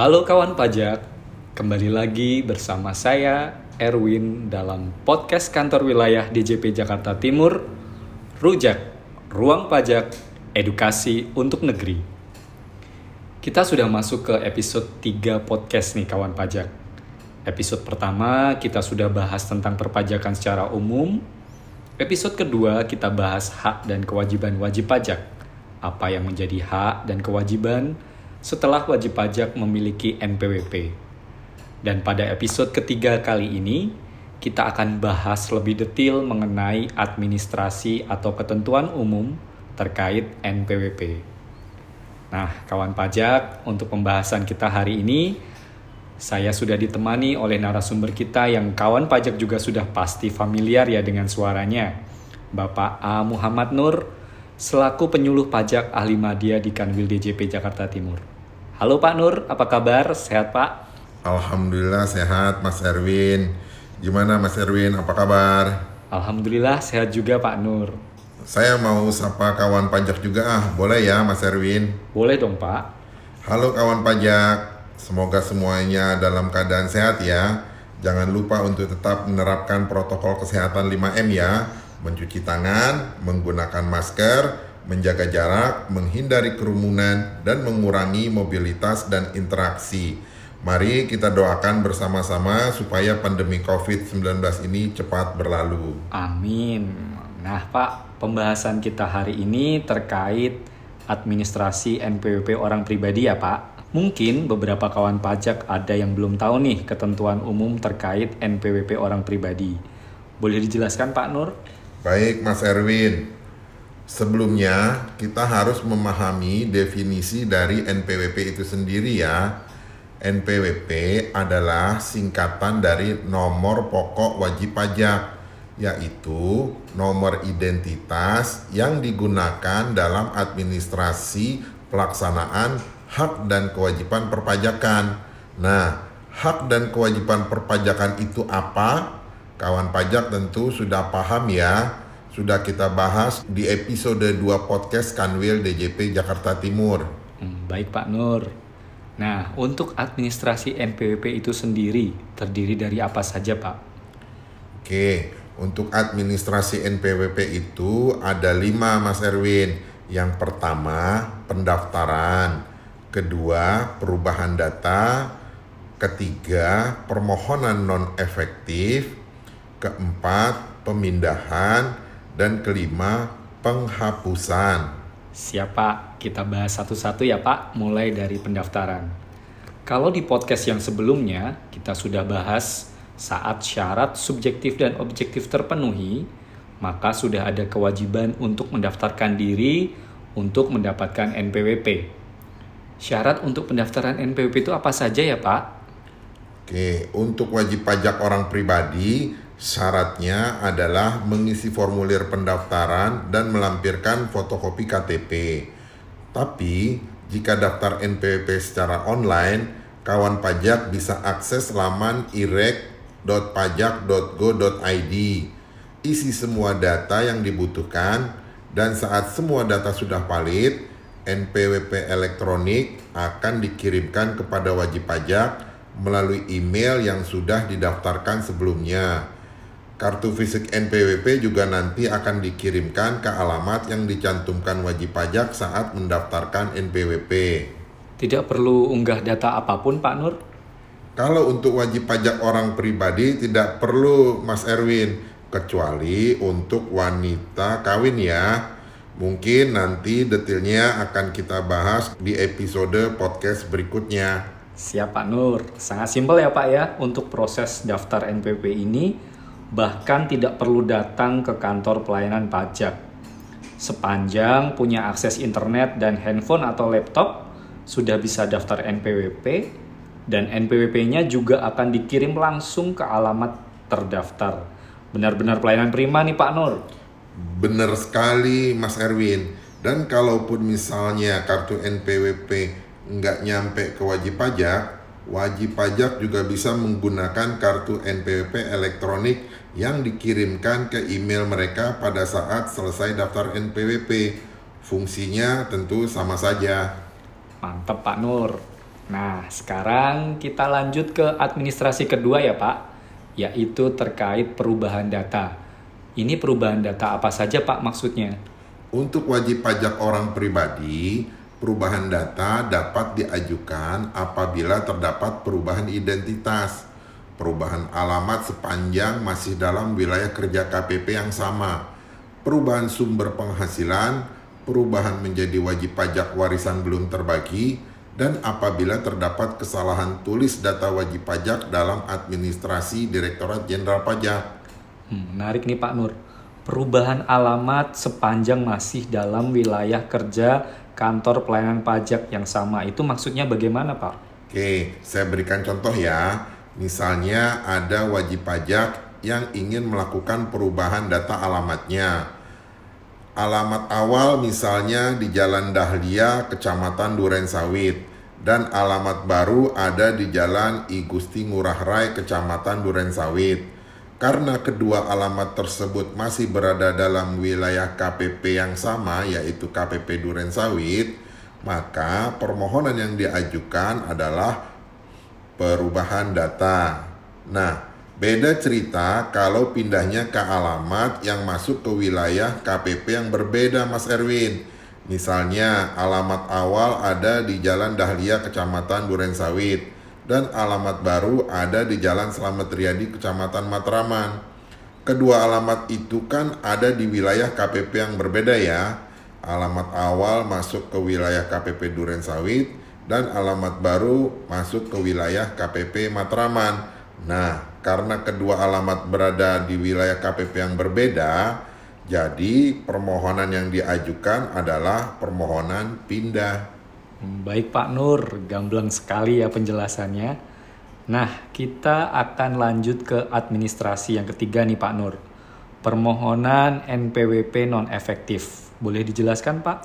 Halo kawan pajak, kembali lagi bersama saya Erwin dalam podcast kantor wilayah DJP Jakarta Timur, Rujak, Ruang Pajak, Edukasi untuk Negeri. Kita sudah masuk ke episode 3 podcast nih kawan pajak. Episode pertama kita sudah bahas tentang perpajakan secara umum. Episode kedua kita bahas hak dan kewajiban wajib pajak. Apa yang menjadi hak dan kewajiban setelah wajib pajak memiliki NPWP. Dan pada episode ketiga kali ini, kita akan bahas lebih detail mengenai administrasi atau ketentuan umum terkait NPWP. Nah, kawan pajak, untuk pembahasan kita hari ini, saya sudah ditemani oleh narasumber kita yang kawan pajak juga sudah pasti familiar ya dengan suaranya. Bapak A. Muhammad Nur, selaku penyuluh pajak ahli media di Kanwil DJP Jakarta Timur. Halo Pak Nur, apa kabar? Sehat Pak? Alhamdulillah sehat Mas Erwin. Gimana Mas Erwin, apa kabar? Alhamdulillah sehat juga Pak Nur. Saya mau sapa kawan pajak juga ah, boleh ya Mas Erwin? Boleh dong Pak. Halo kawan pajak, semoga semuanya dalam keadaan sehat ya. Jangan lupa untuk tetap menerapkan protokol kesehatan 5M ya. Mencuci tangan, menggunakan masker, menjaga jarak, menghindari kerumunan, dan mengurangi mobilitas dan interaksi. Mari kita doakan bersama-sama supaya pandemi COVID-19 ini cepat berlalu. Amin. Nah, Pak, pembahasan kita hari ini terkait administrasi NPWP orang pribadi ya, Pak. Mungkin beberapa kawan pajak ada yang belum tahu nih ketentuan umum terkait NPWP orang pribadi. Boleh dijelaskan, Pak Nur? Baik, Mas Erwin. Sebelumnya, kita harus memahami definisi dari NPWP itu sendiri ya. NPWP adalah singkatan dari nomor pokok wajib pajak, yaitu nomor identitas yang digunakan dalam administrasi pelaksanaan hak dan kewajiban perpajakan. Nah, hak dan kewajiban perpajakan itu apa? Kawan pajak tentu sudah paham ya. Sudah kita bahas di episode 2 podcast Kanwil DJP Jakarta Timur. Hmm, baik Pak Nur. Nah, untuk administrasi NPWP itu sendiri terdiri dari apa saja Pak? Oke, untuk administrasi NPWP itu ada lima Mas Erwin. Yang pertama pendaftaran, kedua perubahan data, ketiga permohonan non efektif, keempat pemindahan, dan kelima penghapusan. Siapa? Kita bahas satu-satu ya Pak, mulai dari pendaftaran. Kalau di podcast yang sebelumnya kita sudah bahas saat syarat subjektif dan objektif terpenuhi, maka sudah ada kewajiban untuk mendaftarkan diri untuk mendapatkan NPWP. Syarat untuk pendaftaran NPWP itu apa saja ya Pak? Oke, untuk wajib pajak orang pribadi, syaratnya adalah mengisi formulir pendaftaran dan melampirkan fotokopi KTP. Tapi, jika daftar NPWP secara online, kawan pajak bisa akses laman irek.pajak.go.id. Isi semua data yang dibutuhkan dan saat semua data sudah valid, NPWP elektronik akan dikirimkan kepada wajib pajak melalui email yang sudah didaftarkan sebelumnya. Kartu fisik NPWP juga nanti akan dikirimkan ke alamat yang dicantumkan wajib pajak saat mendaftarkan NPWP. Tidak perlu unggah data apa pun Pak Nur? Kalau untuk wajib pajak orang pribadi tidak perlu Mas Erwin, kecuali untuk wanita kawin ya. Mungkin nanti detailnya akan kita bahas di episode podcast berikutnya. Siap Pak Nur, sangat simpel ya Pak ya untuk proses daftar NPWP ini bahkan tidak perlu datang ke kantor pelayanan pajak. Sepanjang punya akses internet dan handphone atau laptop, sudah bisa daftar NPWP dan NPWP-nya juga akan dikirim langsung ke alamat terdaftar. Benar-benar pelayanan prima nih Pak Nur. Benar sekali Mas Erwin. Dan kalaupun misalnya kartu NPWP nggak nyampe ke wajib pajak, wajib pajak juga bisa menggunakan kartu NPWP elektronik yang dikirimkan ke email mereka pada saat selesai daftar NPWP. Fungsinya tentu sama saja. Mantap Pak Nur. Nah, sekarang kita lanjut ke administrasi kedua ya Pak, yaitu terkait perubahan data. Ini perubahan data apa saja Pak maksudnya? Untuk wajib pajak orang pribadi, perubahan data dapat diajukan apabila terdapat perubahan identitas, perubahan alamat sepanjang masih dalam wilayah kerja KPP yang sama, perubahan sumber penghasilan, perubahan menjadi wajib pajak warisan belum terbagi, dan apabila terdapat kesalahan tulis data wajib pajak dalam administrasi Direktorat Jenderal Pajak. Hmm, menarik nih Pak Nur. Perubahan alamat sepanjang masih dalam wilayah kerja kantor pelayanan pajak yang sama. Itu maksudnya bagaimana Pak? Oke, saya berikan contoh ya. Misalnya ada wajib pajak yang ingin melakukan perubahan data alamatnya. Alamat awal misalnya di Jalan Dahlia, Kecamatan Duren Sawit, dan alamat baru ada di Jalan I Gusti Ngurah Rai, Kecamatan Duren Sawit. Karena kedua alamat tersebut masih berada dalam wilayah KPP yang sama yaitu KPP Duren Sawit, maka permohonan yang diajukan adalah perubahan data. Nah, beda cerita kalau pindahnya ke alamat yang masuk ke wilayah KPP yang berbeda Mas Erwin. Misalnya alamat awal ada di Jalan Dahlia Kecamatan Duren Sawit dan alamat baru ada di Jalan Slamet Riyadi, Kecamatan Matraman. Kedua alamat itu kan ada di wilayah KPP yang berbeda ya. Alamat awal masuk ke wilayah KPP Duren Sawit dan alamat baru masuk ke wilayah KPP Matraman. Nah, karena kedua alamat berada di wilayah KPP yang berbeda, jadi permohonan yang diajukan adalah permohonan pindah. Baik Pak Nur, gamblang sekali ya penjelasannya. Nah, kita akan lanjut ke administrasi yang ketiga nih Pak Nur. Permohonan NPWP non efektif. Boleh dijelaskan Pak?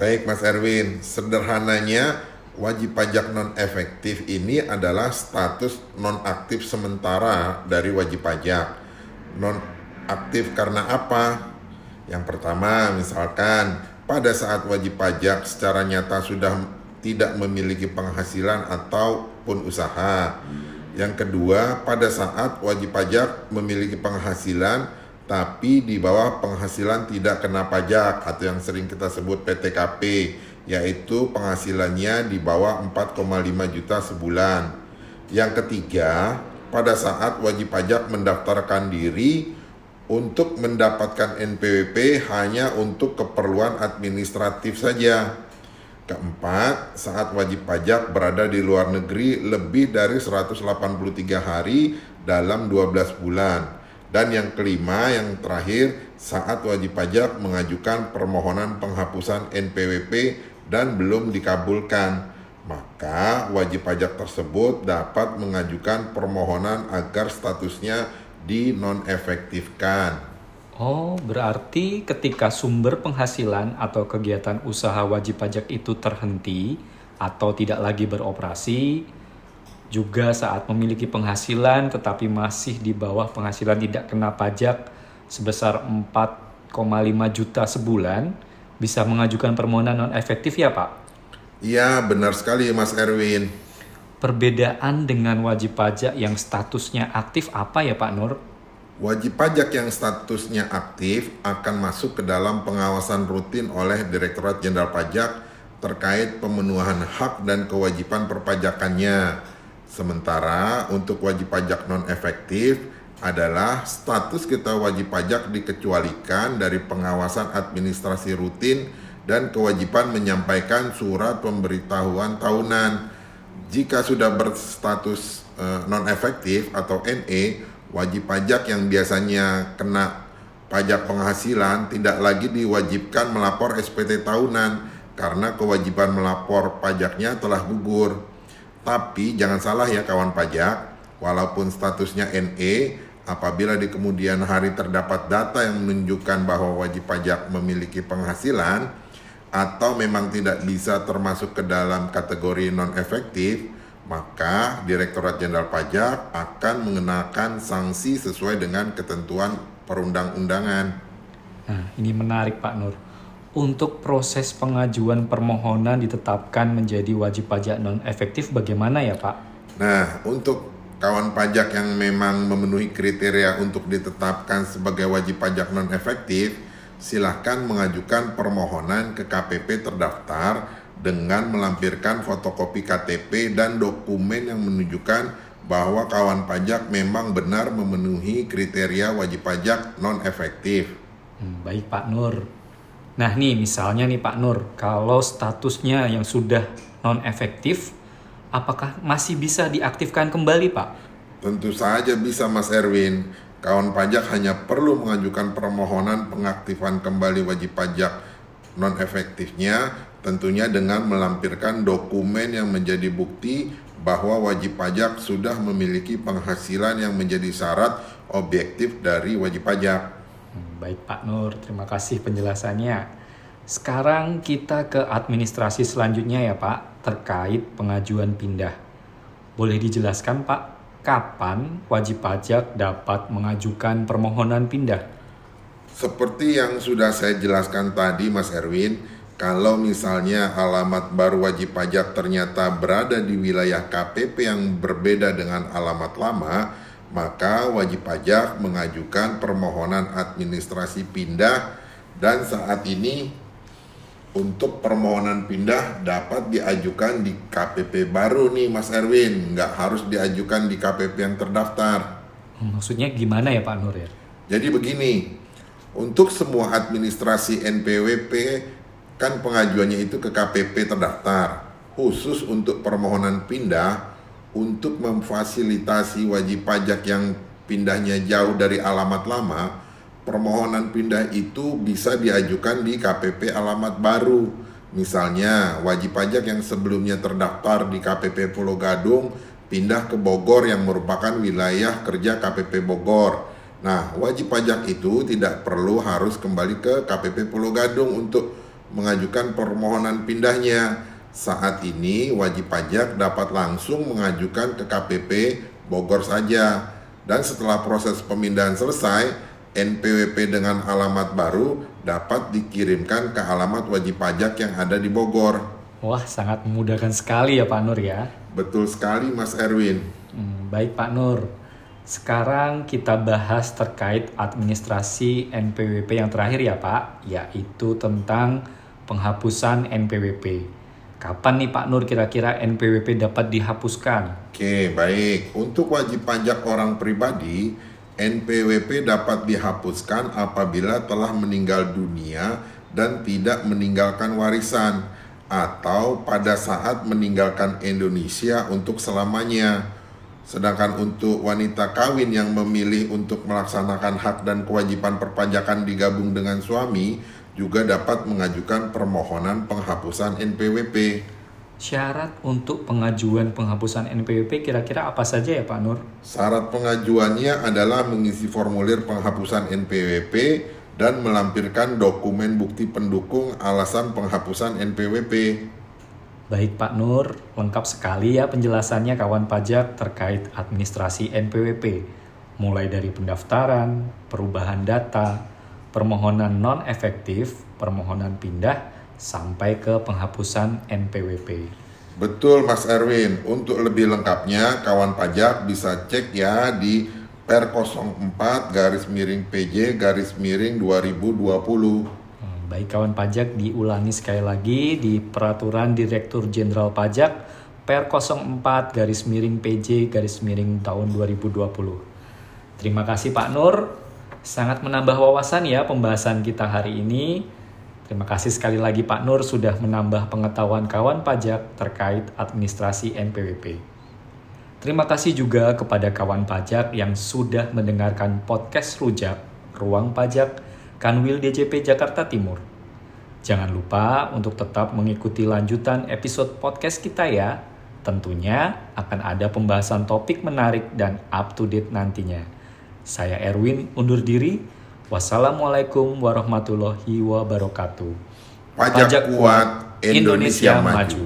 Baik Mas Erwin, sederhananya wajib pajak non efektif ini adalah status non aktif sementara dari wajib pajak. Non aktif karena apa? Yang pertama, misalkan pada saat wajib pajak secara nyata sudah tidak memiliki penghasilan ataupun usaha. Yang kedua, pada saat wajib pajak memiliki penghasilan tapi di bawah penghasilan tidak kena pajak atau yang sering kita sebut PTKP yaitu penghasilannya di bawah 4,5 juta sebulan. Yang ketiga, pada saat wajib pajak mendaftarkan diri untuk mendapatkan NPWP hanya untuk keperluan administratif saja. Keempat, saat wajib pajak berada di luar negeri lebih dari 183 hari dalam 12 bulan. Dan yang kelima, yang terakhir, saat wajib pajak mengajukan permohonan penghapusan NPWP dan belum dikabulkan, maka wajib pajak tersebut dapat mengajukan permohonan agar statusnya dinonefektifkan. Oh, berarti ketika sumber penghasilan atau kegiatan usaha wajib pajak itu terhenti atau tidak lagi beroperasi, juga saat memiliki penghasilan tetapi masih di bawah penghasilan tidak kena pajak sebesar 4,5 juta sebulan, bisa mengajukan permohonan non efektif ya Pak? Iya, benar sekali Mas Erwin. Perbedaan dengan wajib pajak yang statusnya aktif apa ya Pak Nur? Wajib pajak yang statusnya aktif akan masuk ke dalam pengawasan rutin oleh Direktorat Jenderal Pajak terkait pemenuhan hak dan kewajiban perpajakannya. Sementara untuk wajib pajak non efektif adalah status kita wajib pajak dikecualikan dari pengawasan administrasi rutin dan kewajiban menyampaikan surat pemberitahuan tahunan jika sudah berstatus uh, non efektif atau NE, wajib pajak yang biasanya kena pajak penghasilan tidak lagi diwajibkan melapor SPT tahunan karena kewajiban melapor pajaknya telah gugur. Tapi jangan salah ya kawan pajak, walaupun statusnya NE, apabila di kemudian hari terdapat data yang menunjukkan bahwa wajib pajak memiliki penghasilan, atau memang tidak bisa termasuk ke dalam kategori non efektif, maka Direktorat Jenderal Pajak akan mengenakan sanksi sesuai dengan ketentuan perundang-undangan. Nah, ini menarik Pak Nur. untuk proses pengajuan permohonan ditetapkan menjadi wajib pajak non efektif bagaimana ya Pak? Nah, untuk kawan pajak yang memang memenuhi kriteria untuk ditetapkan sebagai wajib pajak non efektif, silahkan mengajukan permohonan ke KPP terdaftar dengan melampirkan fotokopi KTP dan dokumen yang menunjukkan bahwa kawan pajak memang benar memenuhi kriteria wajib pajak non efektif. Hmm, baik Pak Nur. Nah nih misalnya nih Pak Nur, kalau statusnya yang sudah non efektif, apakah masih bisa diaktifkan kembali Pak? Tentu saja bisa Mas Erwin. Kawan pajak hanya perlu mengajukan permohonan pengaktifan kembali wajib pajak non efektifnya tentunya dengan melampirkan dokumen yang menjadi bukti bahwa wajib pajak sudah memiliki penghasilan yang menjadi syarat objektif dari wajib pajak. Baik Pak Nur, terima kasih penjelasannya. Sekarang kita ke administrasi selanjutnya ya Pak, terkait pengajuan pindah. Boleh dijelaskan Pak, kapan wajib pajak dapat mengajukan permohonan pindah? Seperti yang sudah saya jelaskan tadi Mas Erwin, kalau misalnya alamat baru wajib pajak ternyata berada di wilayah KPP yang berbeda dengan alamat lama, maka wajib pajak mengajukan permohonan administrasi pindah dan saat ini untuk permohonan pindah dapat diajukan di KPP baru nih Mas Erwin, nggak harus diajukan di KPP yang terdaftar. Maksudnya gimana ya Pak Nur ya? Jadi begini, untuk semua administrasi NPWP kan pengajuannya itu ke KPP terdaftar. Khusus untuk permohonan pindah, untuk memfasilitasi wajib pajak yang pindahnya jauh dari alamat lama, permohonan pindah itu bisa diajukan di KPP alamat baru. Misalnya, wajib pajak yang sebelumnya terdaftar di KPP Pulau Gadung pindah ke Bogor yang merupakan wilayah kerja KPP Bogor. Nah, wajib pajak itu tidak perlu harus kembali ke KPP Pulau Gadung untuk mengajukan permohonan pindahnya saat ini wajib pajak dapat langsung mengajukan ke KPP Bogor saja. Dan setelah proses pemindahan selesai, NPWP dengan alamat baru dapat dikirimkan ke alamat wajib pajak yang ada di Bogor. Wah, sangat memudahkan sekali ya Pak Nur ya. Betul sekali Mas Erwin. Hmm, baik Pak Nur. Sekarang kita bahas terkait administrasi NPWP yang terakhir ya Pak, yaitu tentang penghapusan NPWP. Kapan nih Pak Nur kira-kira NPWP dapat dihapuskan? Oke, baik. Untuk wajib pajak orang pribadi, NPWP dapat dihapuskan apabila telah meninggal dunia dan tidak meninggalkan warisan atau pada saat meninggalkan Indonesia untuk selamanya. Sedangkan untuk wanita kawin yang memilih untuk melaksanakan hak dan kewajiban perpajakan digabung dengan suami, juga dapat mengajukan permohonan penghapusan NPWP. Syarat untuk pengajuan penghapusan NPWP kira-kira apa saja ya Pak Nur? Syarat pengajuannya adalah mengisi formulir penghapusan NPWP dan melampirkan dokumen bukti pendukung alasan penghapusan NPWP. Baik Pak Nur, lengkap sekali ya penjelasannya kawan pajak terkait administrasi NPWP. Mulai dari pendaftaran, perubahan data, permohonan non efektif, permohonan pindah, sampai ke penghapusan NPWP. Betul Mas Erwin, untuk lebih lengkapnya kawan pajak bisa cek ya di Per 04 garis miring PJ garis miring 2020. Hmm, baik kawan pajak diulangi sekali lagi di Peraturan Direktur Jenderal Pajak Per 04 garis miring PJ garis miring tahun 2020. Terima kasih Pak Nur sangat menambah wawasan ya pembahasan kita hari ini. Terima kasih sekali lagi Pak Nur sudah menambah pengetahuan kawan pajak terkait administrasi NPWP. Terima kasih juga kepada kawan pajak yang sudah mendengarkan podcast Rujak, Ruang Pajak, Kanwil DJP Jakarta Timur. Jangan lupa untuk tetap mengikuti lanjutan episode podcast kita ya. Tentunya akan ada pembahasan topik menarik dan up to date nantinya. Saya Erwin undur diri. Wassalamualaikum warahmatullahi wabarakatuh. Pajak, Pajak kuat Indonesia, Indonesia maju. maju.